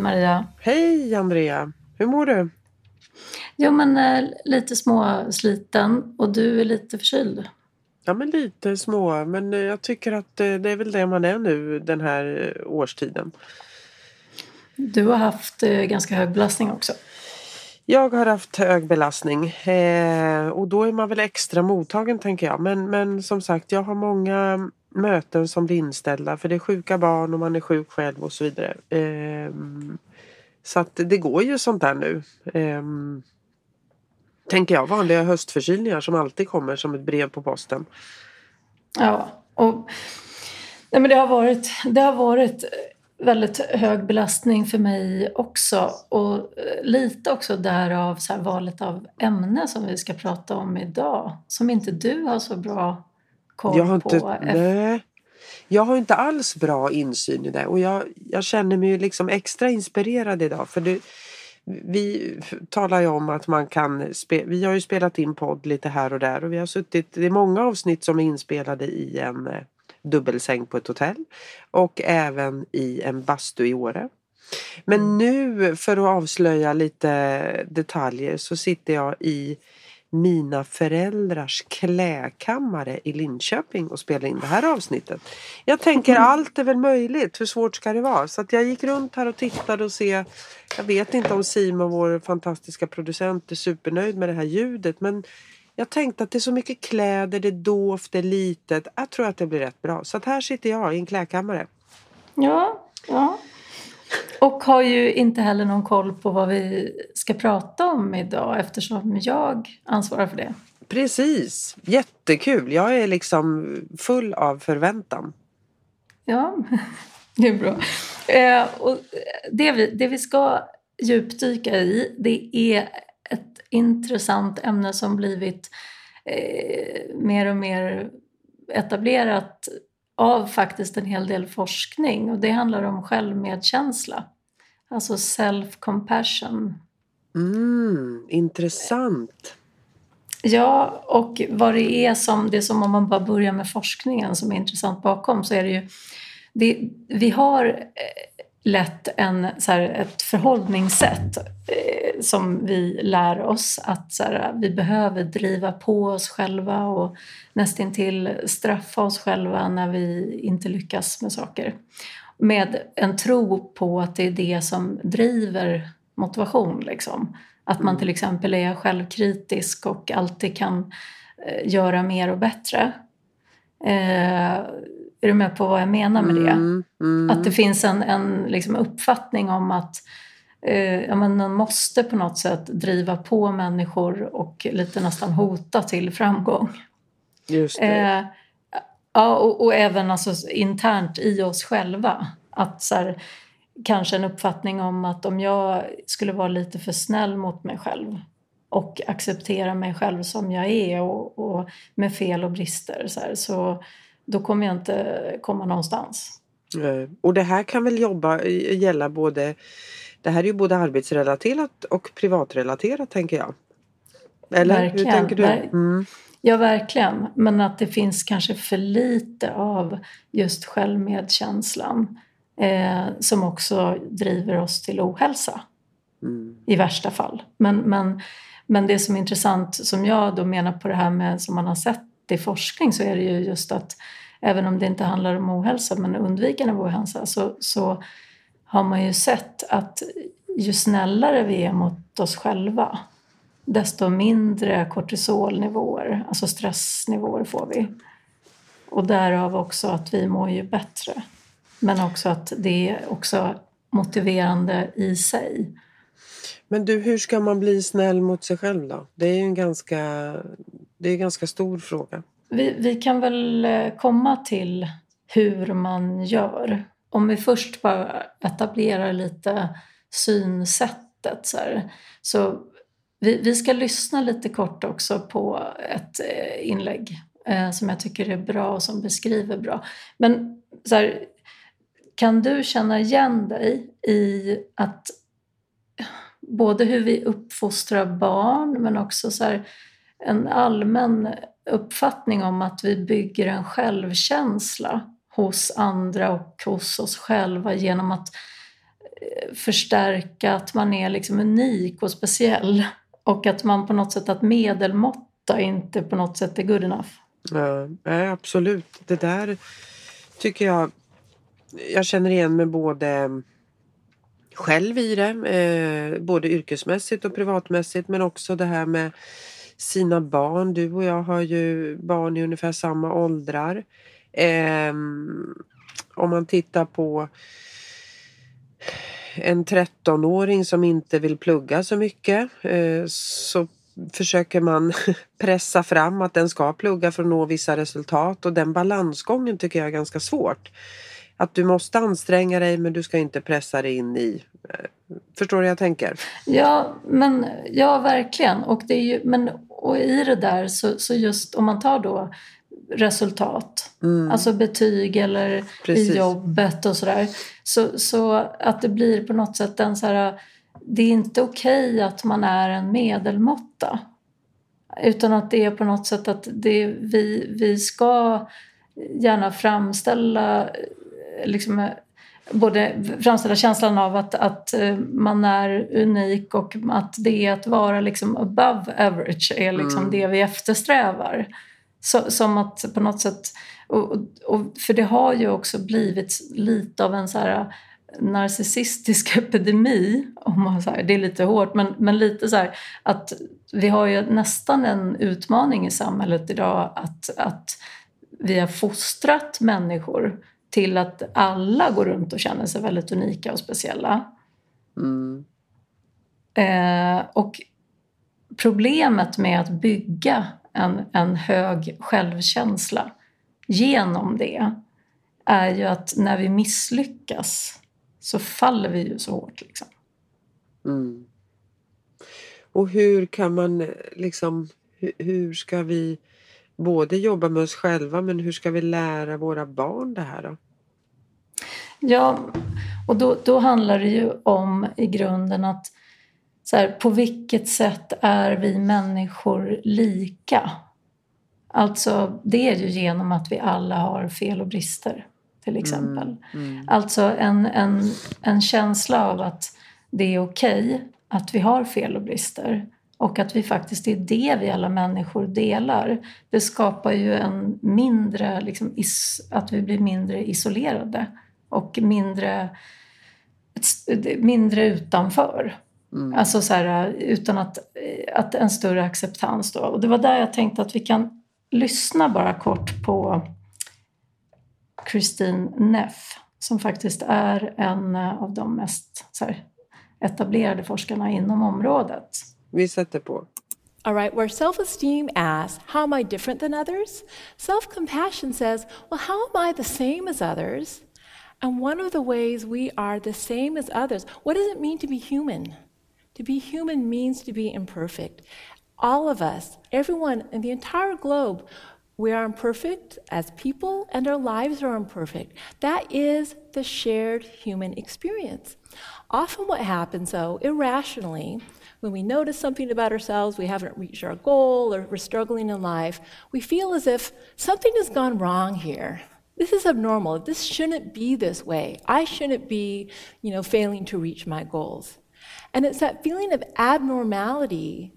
Hej Maria! Hej Andrea! Hur mår du? Jo men eh, lite småsliten och du är lite förkyld. Ja men lite små men eh, jag tycker att eh, det är väl det man är nu den här eh, årstiden. Du har haft ganska hög belastning också. Jag har haft hög belastning eh, och då är man väl extra mottagen tänker jag. Men, men som sagt jag har många möten som blir inställda för det är sjuka barn och man är sjuk själv och så vidare. Eh, så att det går ju sånt där nu. Eh, tänker jag, vanliga höstförkylningar som alltid kommer som ett brev på posten. Ja, och nej, men det, har varit, det har varit väldigt hög belastning för mig också. Och eh, lite också därav så här valet av ämne som vi ska prata om idag. Som inte du har så bra koll jag har på. inte, nej, jag har inte alls bra insyn i det och jag, jag känner mig liksom extra inspirerad idag. För det, vi talar ju om att man kan, spe, vi har ju spelat in podd lite här och där och vi har suttit, det är många avsnitt som är inspelade i en eh, dubbelsäng på ett hotell och även i en bastu i Åre. Men nu för att avslöja lite detaljer så sitter jag i mina föräldrars kläkammare i Linköping och spelar in det här avsnittet. Jag tänker allt är väl möjligt, hur svårt ska det vara? Så att jag gick runt här och tittade och se. Jag vet inte om Simon, vår fantastiska producent, är supernöjd med det här ljudet men jag tänkte att det är så mycket kläder, det är dovt, det är litet. Jag tror att det blir rätt bra. Så att här sitter jag i en klädkammare. Ja, ja. Och har ju inte heller någon koll på vad vi ska prata om idag eftersom jag ansvarar för det. Precis, jättekul. Jag är liksom full av förväntan. Ja, det är bra. Eh, och det, vi, det vi ska djupdyka i det är ett intressant ämne som blivit eh, mer och mer etablerat av faktiskt en hel del forskning och det handlar om självmedkänsla. Alltså self-compassion. Mm, intressant. Ja, och vad det är som, det är som om man bara börjar med forskningen som är intressant bakom så är det ju, det, vi har eh, lätt en, så här, ett förhållningssätt eh, som vi lär oss att så här, vi behöver driva på oss själva och nästintill straffa oss själva när vi inte lyckas med saker. Med en tro på att det är det som driver motivation. Liksom. Att man till exempel är självkritisk och alltid kan eh, göra mer och bättre. Eh, är du med på vad jag menar med det? Mm, mm. Att det finns en, en liksom uppfattning om att eh, ja, men man måste på något sätt driva på människor och lite nästan hota till framgång. Just det. Eh, ja, och, och även alltså internt i oss själva. Att så här, kanske en uppfattning om att om jag skulle vara lite för snäll mot mig själv och acceptera mig själv som jag är och, och med fel och brister så, här, så då kommer jag inte komma någonstans. Eh, Och det här kan väl jobba, gälla både Det här är ju både arbetsrelaterat och privatrelaterat tänker jag. Eller Verkligen. hur tänker du? Mm. Ja, verkligen. Men att det finns kanske för lite av just självmedkänslan eh, som också driver oss till ohälsa Mm. i värsta fall. Men, men, men det som är intressant, som jag då menar på det här med som man har sett i forskning, så är det ju just att även om det inte handlar om ohälsa, men undvikande av ohälsa, så, så har man ju sett att ju snällare vi är mot oss själva, desto mindre kortisolnivåer, alltså stressnivåer får vi. Och därav också att vi mår ju bättre. Men också att det är också motiverande i sig. Men du, hur ska man bli snäll mot sig själv då? Det är ju en ganska, det är en ganska stor fråga. Vi, vi kan väl eh, komma till hur man gör. Om vi först bara etablerar lite synsättet. Så, här. så vi, vi ska lyssna lite kort också på ett eh, inlägg eh, som jag tycker är bra och som beskriver bra. Men så här, kan du känna igen dig i att både hur vi uppfostrar barn men också så här, en allmän uppfattning om att vi bygger en självkänsla hos andra och hos oss själva genom att eh, förstärka att man är liksom unik och speciell. Och att man på något sätt, att medelmåtta inte på något sätt är good enough. Ja, nej, absolut. Det där tycker jag, jag känner igen mig både själv i det, eh, både yrkesmässigt och privatmässigt men också det här med sina barn. Du och jag har ju barn i ungefär samma åldrar. Eh, om man tittar på en 13-åring som inte vill plugga så mycket eh, så försöker man pressa fram att den ska plugga för att nå vissa resultat och den balansgången tycker jag är ganska svårt. Att du måste anstränga dig men du ska inte pressa dig in i. Eh, förstår du vad jag tänker? Ja, men, ja verkligen. Och, det är ju, men, och i det där så, så just om man tar då resultat, mm. alltså betyg eller Precis. i jobbet och sådär. Så, så att det blir på något sätt en så här, det är inte okej okay att man är en medelmåtta. Utan att det är på något sätt att det, vi, vi ska gärna framställa liksom, både framställa känslan av att, att eh, man är unik och att det att vara liksom above average är liksom mm. det vi eftersträvar. Så, som att på något sätt, och, och, för det har ju också blivit lite av en så här narcissistisk epidemi, om man så här, det är lite hårt, men, men lite så här, att vi har ju nästan en utmaning i samhället idag att, att vi har fostrat människor till att alla går runt och känner sig väldigt unika och speciella. Mm. Eh, och problemet med att bygga en, en hög självkänsla genom det är ju att när vi misslyckas så faller vi ju så hårt. Liksom. Mm. Och hur kan man liksom, hur, hur ska vi både jobba med oss själva men hur ska vi lära våra barn det här då? Ja, och då, då handlar det ju om i grunden att så här, på vilket sätt är vi människor lika? Alltså det är ju genom att vi alla har fel och brister till exempel. Mm, mm. Alltså en, en, en känsla av att det är okej okay att vi har fel och brister och att vi faktiskt är det vi alla människor delar. Det skapar ju en mindre, liksom, is, att vi blir mindre isolerade och mindre, mindre utanför. Mm. Alltså så här, utan att, att en större acceptans då. Och det var där jag tänkte att vi kan lyssna bara kort på Christine Neff som faktiskt är en av de mest här, etablerade forskarna inom området. Vi sätter på. All right, where self esteem asks, How am I different than others? Self compassion says, Well, how am I the same as others? And one of the ways we are the same as others, what does it mean to be human? To be human means to be imperfect. All of us, everyone in the entire globe, we are imperfect as people, and our lives are imperfect. That is the shared human experience. Often, what happens, though, irrationally, when we notice something about ourselves, we haven't reached our goal, or we're struggling in life, we feel as if something has gone wrong here. This is abnormal. This shouldn't be this way. I shouldn't be, you know, failing to reach my goals. And it's that feeling of abnormality,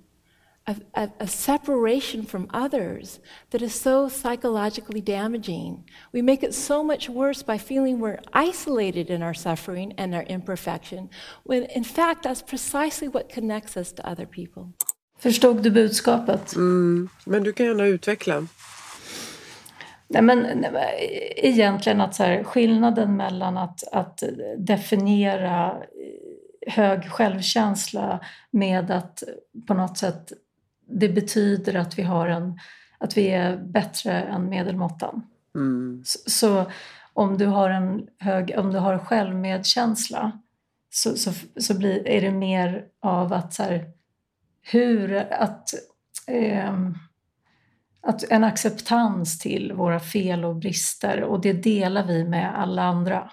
of, of, of, separation from others, that is so psychologically damaging. We make it so much worse by feeling we're isolated in our suffering and our imperfection, when in fact that's precisely what connects us to other people. Förstod du budskapet? Mm, men du kan gärna utveckla. Nej, men, egentligen att så här, skillnaden mellan att, att definiera hög självkänsla med att på något sätt det betyder att vi, har en, att vi är bättre än medelmåttan. Mm. Så, så, om du har en hög, om du har självmedkänsla så, så, så blir, är det mer av att så här, hur att eh, att en acceptans till våra fel och brister och det delar vi med alla andra.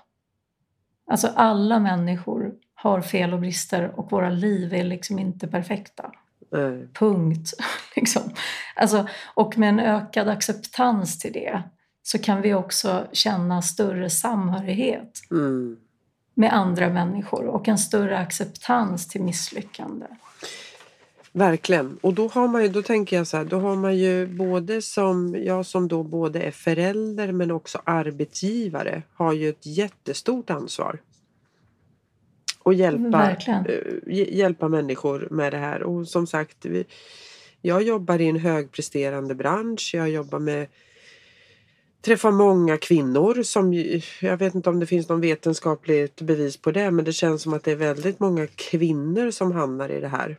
Alltså alla människor har fel och brister och våra liv är liksom inte perfekta. Mm. Punkt. liksom. alltså, och med en ökad acceptans till det så kan vi också känna större samhörighet. Mm. med andra människor och en större acceptans till misslyckande. Verkligen. Och då har man ju, då tänker jag så här, då har man ju både som, jag som då både är förälder men också arbetsgivare har ju ett jättestort ansvar. Och hjälpa, äh, hjälpa människor med det här. Och som sagt, vi, jag jobbar i en högpresterande bransch. Jag jobbar med träffar många kvinnor som, jag vet inte om det finns någon vetenskapligt bevis på det, men det känns som att det är väldigt många kvinnor som hamnar i det här.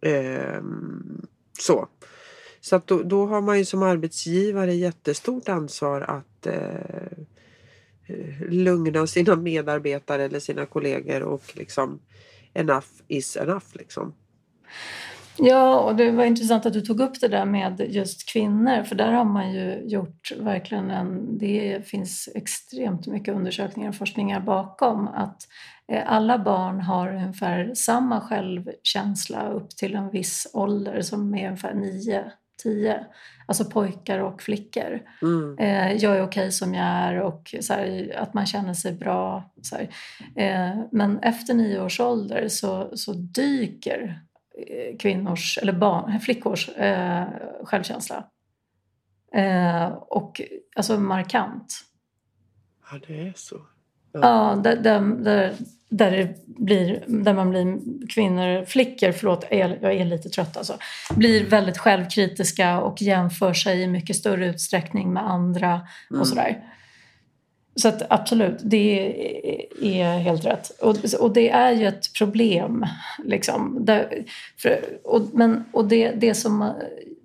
Ehm, så. Så att då, då, har man ju som arbetsgivare jättestort ansvar att eh, Eh, lugna sina medarbetare eller sina kollegor och liksom enough is enough liksom. Ja, och det var intressant att du tog upp det där med just kvinnor för där har man ju gjort verkligen en... Det finns extremt mycket undersökningar och forskningar bakom att eh, alla barn har ungefär samma självkänsla upp till en viss ålder som är ungefär 9, 10. Alltså pojkar och flickor. Mm. Eh, jag är okej som jag är och här, att man känner sig bra. Eh, men efter nio års ålder så, så dyker Eh, kvinnors, eller barn, flickors eh, självkänsla. Eh, och alltså markant. Ja, det är så. Ja, där, där, där, blir, där man blir kvinnor, flickor, förlåt, jag är lite trött alltså, blir väldigt självkritiska och jämför sig i mycket större utsträckning med andra mm. och sådär. Så att absolut, det är helt rätt. Och, och det är ju ett problem. Liksom. Där, för, och, men, och det, det, som,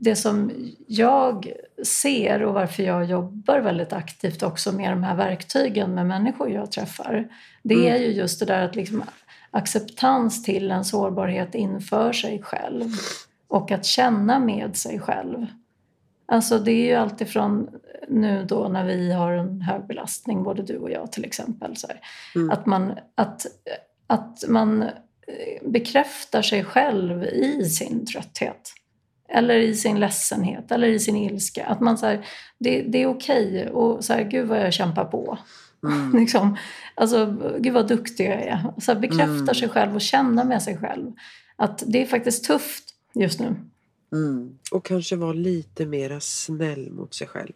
det som jag ser och varför jag jobbar väldigt aktivt också med de här verktygen med människor jag träffar. Det mm. är ju just det där att liksom, acceptans till en sårbarhet inför sig själv och att känna med sig själv. Alltså det är ju alltifrån nu då när vi har en hög belastning, både du och jag till exempel. Så mm. Att, man, att, att man bekräftar sig själv i sin trötthet. Eller i sin ledsenhet eller i sin ilska. Att man så här, det, det är okej och så här, gud vad jag kämpar på. Mm. liksom, alltså, gud vad duktig jag är. Så här, bekräftar mm. sig själv och känna med sig själv. Att det är faktiskt tufft just nu. Mm. Och kanske vara lite mera snäll mot sig själv.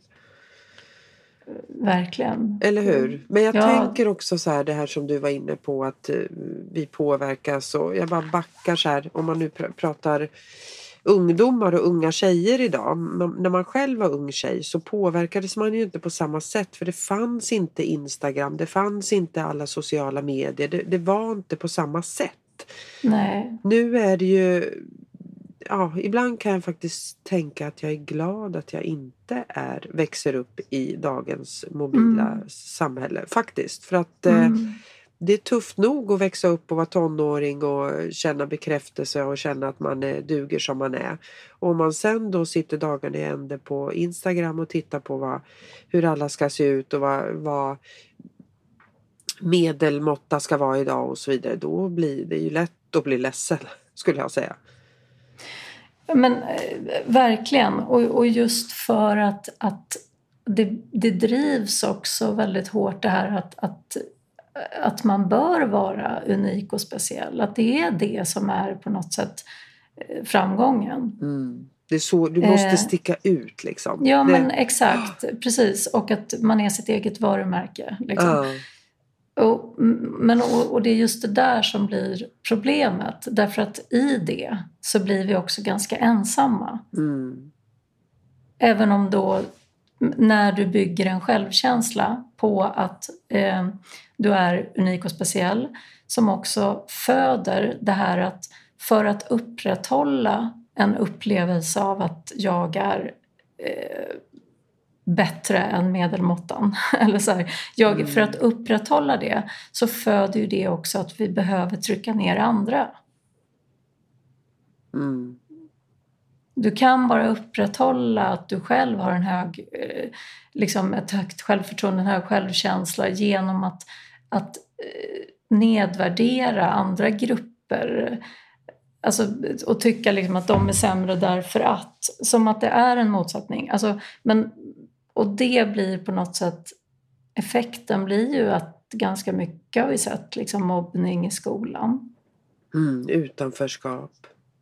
Verkligen. Eller hur? Men jag ja. tänker också så här det här som du var inne på att uh, vi påverkas och jag bara backar så här om man nu pr pratar ungdomar och unga tjejer idag. när man själv var ung tjej så påverkades man ju inte på samma sätt för det fanns inte Instagram, det fanns inte alla sociala medier, det, det var inte på samma sätt. Nej. Nu är det ju ja, ibland kan jag faktiskt tänka att jag är glad att jag inte är, växer upp i dagens mobila mm. samhälle. Faktiskt. För att eh, mm det är tufft nog att växa upp och vara tonåring och känna bekräftelse och känna att man är, duger som man är. Och om man sen då sitter dagarna i ände på Instagram och tittar på vad, hur alla ska se ut och vad, vad medelmåtta ska vara idag och så vidare. Då blir det ju lätt att bli ledsen skulle jag säga. Men eh, verkligen. Och, och just för att, att det, det drivs också väldigt hårt det här att, att, att man bör vara unik och speciell. Att det är det som är på något sätt eh, framgången. Mm. Det är så, du måste eh, sticka ut liksom. Ja det... men exakt, precis. Och att man är sitt eget varumärke. Liksom. Uh. Och, men, och, och, det är just det där som blir problemet. Därför att i det så blir vi också ganska ensamma. Mm. Även om då när du bygger en självkänsla på att eh, du är unik och speciell som också föder det här att för att upprätthålla en upplevelse av att jag är eh, bättre än medelmåttan. Eller så här, jag, mm. För att upprätthålla det så föder ju det också att vi behöver trycka ner andra. Mm. Du kan bara upprätthålla att du själv har en hög, eh, liksom ett högt självförtroende, en hög självkänsla genom att, att eh, nedvärdera andra grupper. Alltså, och tycka liksom att de är sämre därför att. Som att det är en motsättning. Alltså, men och det blir på något sätt, effekten blir ju att ganska mycket, har vi sett, liksom mobbning i skolan. Mm, utanförskap.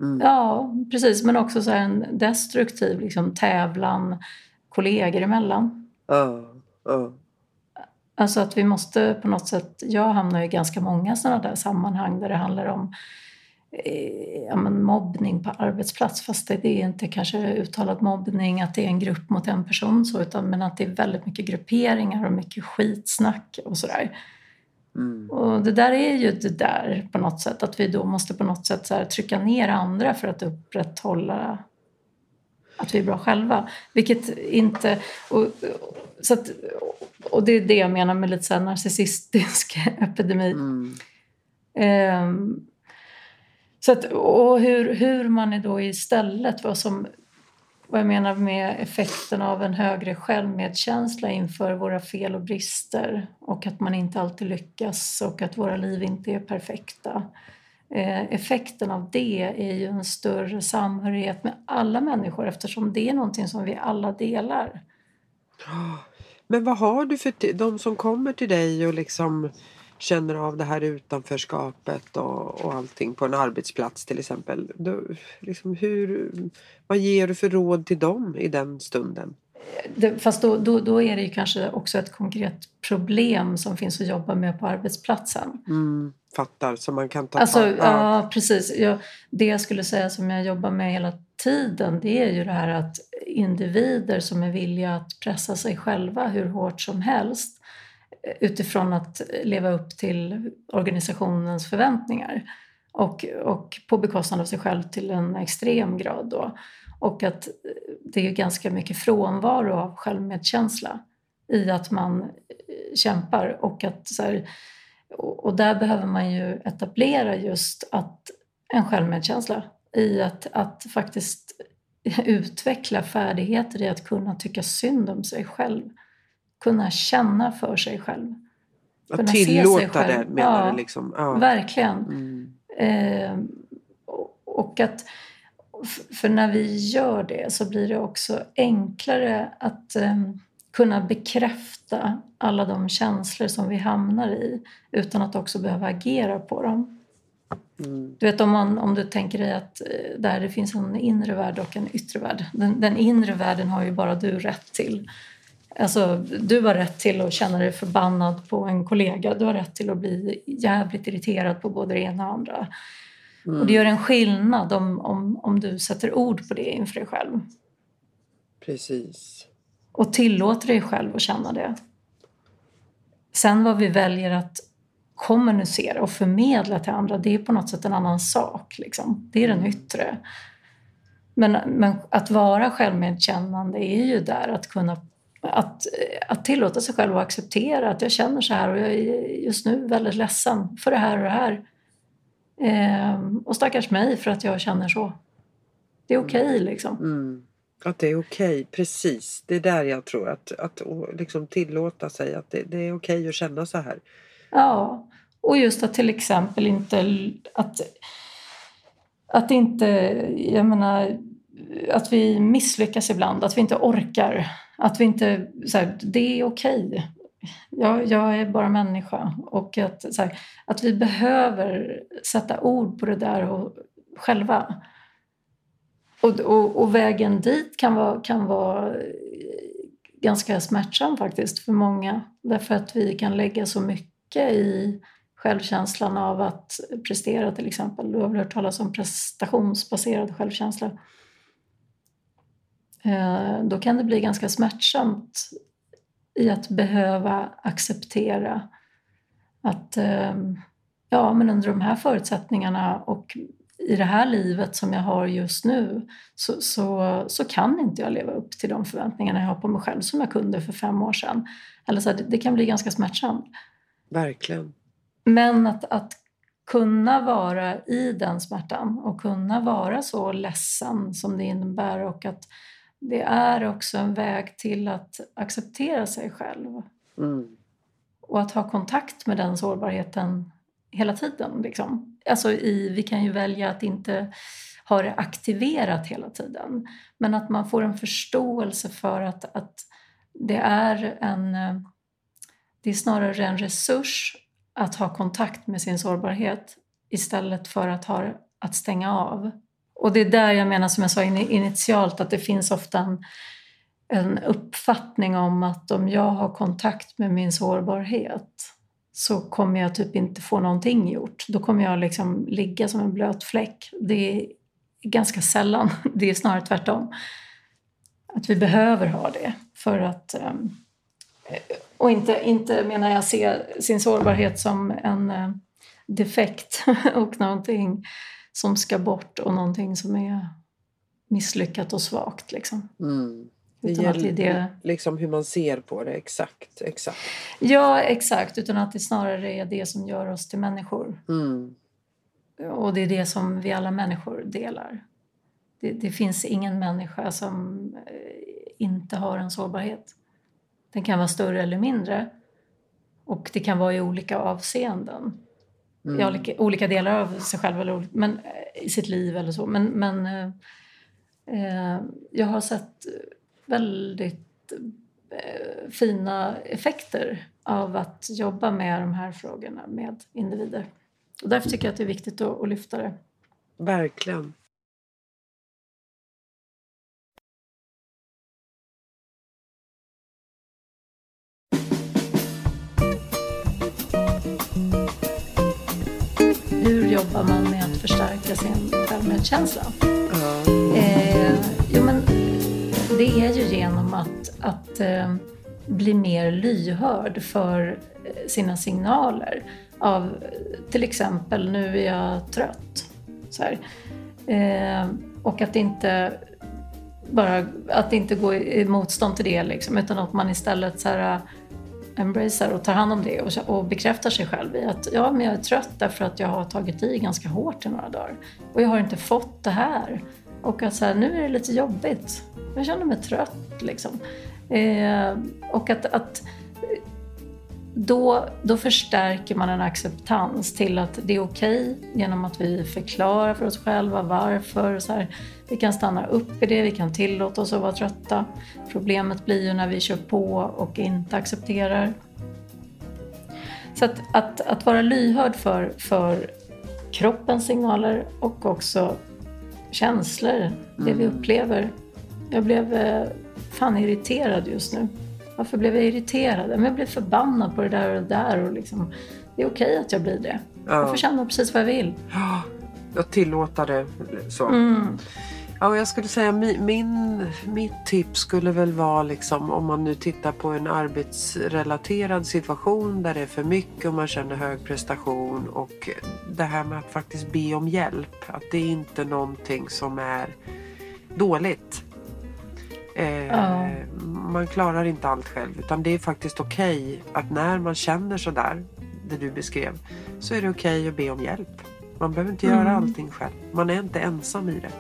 Mm. Ja, precis. Men också så en destruktiv liksom, tävlan kollegor emellan. Ja, ja. Alltså att vi måste på något sätt... Jag hamnar i ganska många sådana där sammanhang där det handlar om eh, ja, men mobbning på arbetsplats. Fast det är inte kanske uttalad mobbning, att det är en grupp mot en person, så, utan men att det är väldigt mycket grupperingar och mycket skitsnack och sådär. Mm. Och det där är ju det där på något sätt, att vi då måste på något sätt så trycka ner andra för att upprätthålla att vi är bra själva. Vilket inte... Och, så att, och det är det jag menar med lite så narcissistisk epidemi. Mm. Ehm, så att, och hur, hur man är då istället, vad, som, vad jag menar med effekten av en högre självmedkänsla inför våra fel och brister och att man inte alltid lyckas och att våra liv inte är perfekta. Eh, effekten av det är ju en större samhörighet med alla människor eftersom det är någonting som vi alla delar. Men vad har du för de som kommer till dig och liksom känner av det här utanförskapet och, och allting på en arbetsplats till exempel. Då, liksom hur, vad ger du för råd till dem i den stunden? Det, fast då, då, då är det ju kanske också ett konkret problem som finns att jobba med på arbetsplatsen. Mm, fattar, så man kan ta Alltså, tag- ja. precis. Jag, det jag skulle säga som jag jobbar med hela tiden det är ju det här att individer som är villiga att pressa sig själva hur hårt som helst utifrån att leva upp till organisationens förväntningar och, och på bekostnad av sig själv till en extrem grad. Då. Och att det är ganska mycket frånvaro av självmedkänsla i att man kämpar. Och, att, så här, och där behöver man ju etablera just att en självmedkänsla i att, att faktiskt utveckla färdigheter i att kunna tycka synd om sig själv. Kunna känna för sig själv. Att kunna se sig tillåta det själv. menar Ja, du liksom? Ja. Verkligen. Mm. Eh, och- att, för när vi gör det så blir det också enklare att eh, kunna bekräfta alla de känslor som vi hamnar i utan att också behöva agera på dem. Mm. Du vet om, man, om du tänker dig att eh, där det finns en inre värld och en yttre värld. Den, den inre världen har ju bara du rätt till. Alltså, du har rätt till att känna dig förbannad på en kollega. Du har rätt till att bli jävligt irriterad på både det ena och andra. Och det gör en skillnad om, om, om du sätter ord på det inför dig själv. Precis. Och tillåter dig själv att känna det. Sen vad vi väljer att kommunicera och förmedla till andra, det är på något sätt en annan sak. Liksom. Det är den yttre. Men, men att vara självmedkännande är ju där att kunna att, att tillåta sig själv att acceptera att jag känner så här och jag är just nu väldigt ledsen för det här och det här. Ehm, och stackars mig för att jag känner så. Det är okej liksom. Mm. Att det är okej, precis. Det är där jag tror att, att liksom tillåta sig att det, det är okej att känna så här. Ja, och just att till exempel inte att, att inte, jag menar, att vi misslyckas ibland, att vi inte orkar, att vi inte, så här, det är okej. Jag, jag är bara människa och att, så här, att vi behöver sätta ord på det där och, själva. Och, och, och vägen dit kan vara, kan vara eh, ganska smärtsam faktiskt för många. Därför att vi kan lägga så mycket i självkänslan av att prestera till exempel. Du har väl hört talas om prestationsbaserad självkänsla. Eh, då kan det bli ganska smärtsamt i att behöva acceptera att eh, ja, men under de här förutsättningarna och i det här livet som jag har just nu så, så, så kan inte jag leva upp till de förväntningarna jag har på mig själv som jag kunde för fem år sedan. Eller så här, det, det kan bli ganska smärtsamt. Verkligen. Men att, att kunna vara i den smärtan och kunna vara så ledsen som det innebär och att det är också en väg till att acceptera sig själv Mm. och att ha kontakt med den sårbarheten hela tiden. Liksom. Alltså i, vi kan ju välja att inte ha det aktiverat hela tiden. Men att man får en förståelse för att, att det är en... det är snarare en resurs att ha kontakt med sin sårbarhet istället för att, ha, att stänga av. Och det är där jag menar, som jag sa initialt, att det finns ofta en, en uppfattning om att om jag har kontakt med min sårbarhet så kommer jag typ inte få någonting gjort. Då kommer jag liksom ligga som en blöt fläck. Det är ganska sällan. Det är snarare tvärtom. Att vi behöver ha det för att ehm, och inte, inte menar jag se sin sårbarhet som en eh, defekt och någonting som ska bort och någonting som är misslyckat och svagt. Liksom. Mm. Det gäller det... liksom hur man ser på det, exakt, exakt. Ja, exakt. Utan att det snarare är det som gör oss till människor. Mm. Och det är det som vi alla människor delar. Det, det, finns ingen människa som eh, inte har en sårbarhet. Den kan vara större eller mindre. Och det kan vara i olika avseenden. Mm. I olika, olika, delar av sig själv eller men, eh, i sitt liv eller så. Men, men eh, eh jag har sett väldigt eh, fina effekter av att jobba med de här frågorna med individer. Och därför tycker jag att det är viktigt att, att lyfta det. Verkligen. Hur jobbar man med att förstärka sin självmedkänsla? Mm. Eh, Alltså, det är ju genom att, att eh, bli mer lyhörd för eh, sina signaler. Av eh, till exempel, nu är jag trött. Så eh, och att inte bara att inte gå i motstånd till det liksom, utan att man istället så här, eh, embracear och tar hand om det och, och bekräftar sig själv i att ja, men jag är trött därför att jag har tagit i ganska hårt i några dagar och jag har inte fått det här. Och att så här, nu är det lite jobbigt. Jag känner mig trött liksom. Eh, och att, att då, då förstärker man en acceptans till att det är okej okay, genom att vi förklarar för oss själva varför. Så här, vi kan stanna upp i det, vi kan tillåta oss att vara trötta. Problemet blir ju när vi kör på och inte accepterar. Så att, att, att vara lyhörd för, för kroppens signaler och också känslor, det vi mm. upplever. Jag blev eh, fan irriterad just nu. Varför blev jag irriterad? Men jag blev förbannad på det där och det där. Och liksom, det är okej att jag blir det. Ja. Jag får känna precis vad jag vill. Ja, jag tillåter det så. Mm. Ja, jag skulle säga min, mitt tips skulle väl vara liksom om man nu tittar på en arbetsrelaterad situation där det är för mycket och man känner hög prestation och det här med att faktiskt be om hjälp. Att det är inte någonting som är dåligt. Eh, ja. Man klarar inte allt själv utan det är faktiskt okej okay att när man känner sådär, det du beskrev, så är det okej okay att be om hjälp. Man behöver inte mm. göra allting själv. Man är inte ensam i det.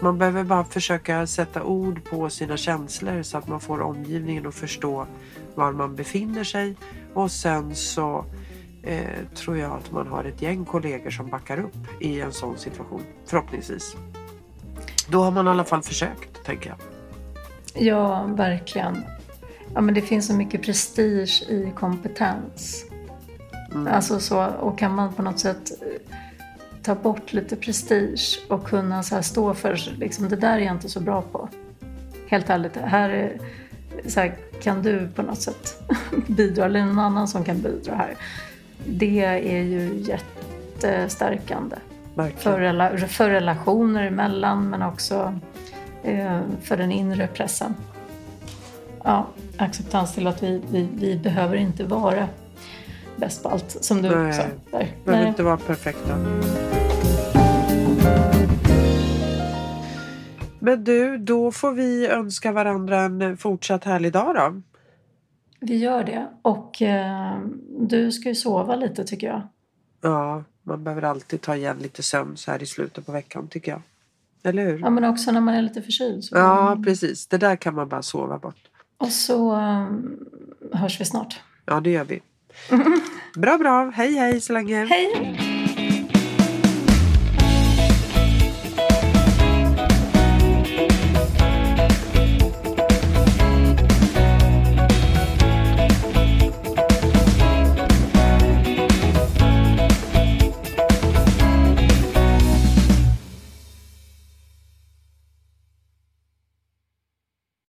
Man behöver bara försöka sätta ord på sina känslor så att man får omgivningen att förstå var man befinner sig. Och sen så eh, tror jag att man har ett gäng kollegor som backar upp i en sån situation. Förhoppningsvis. Då har man i alla fall försökt, tänker jag. Ja, verkligen. Ja, men det finns så mycket prestige i kompetens. Mm. Alltså så, och kan man på något sätt eh, ta bort lite prestige och kunna så stå för liksom, det där är jag inte så bra på. Helt ärligt, här, är, så här, kan du på något sätt bidra eller någon annan som kan bidra här. Det är ju jättestärkande. För, för relationer emellan men också för den inre pressen. Ja, acceptans till att vi, vi, vi behöver inte vara bäst på allt, som du Nej, sa. Där. behöver inte vara perfekta. Men du, då får vi önska varandra en fortsatt härlig dag då. Vi gör det. Och eh, du ska ju sova lite tycker jag. Ja, man behöver alltid ta igen lite sömn så här i slutet på veckan tycker jag. Eller hur? Ja, men också när man är lite förkyld. Så ja, precis. Det där kan man bara sova bort. Och så um, hörs vi snart. Ja, det gör vi. Bra, bra. Hej, hej så länge. Hej.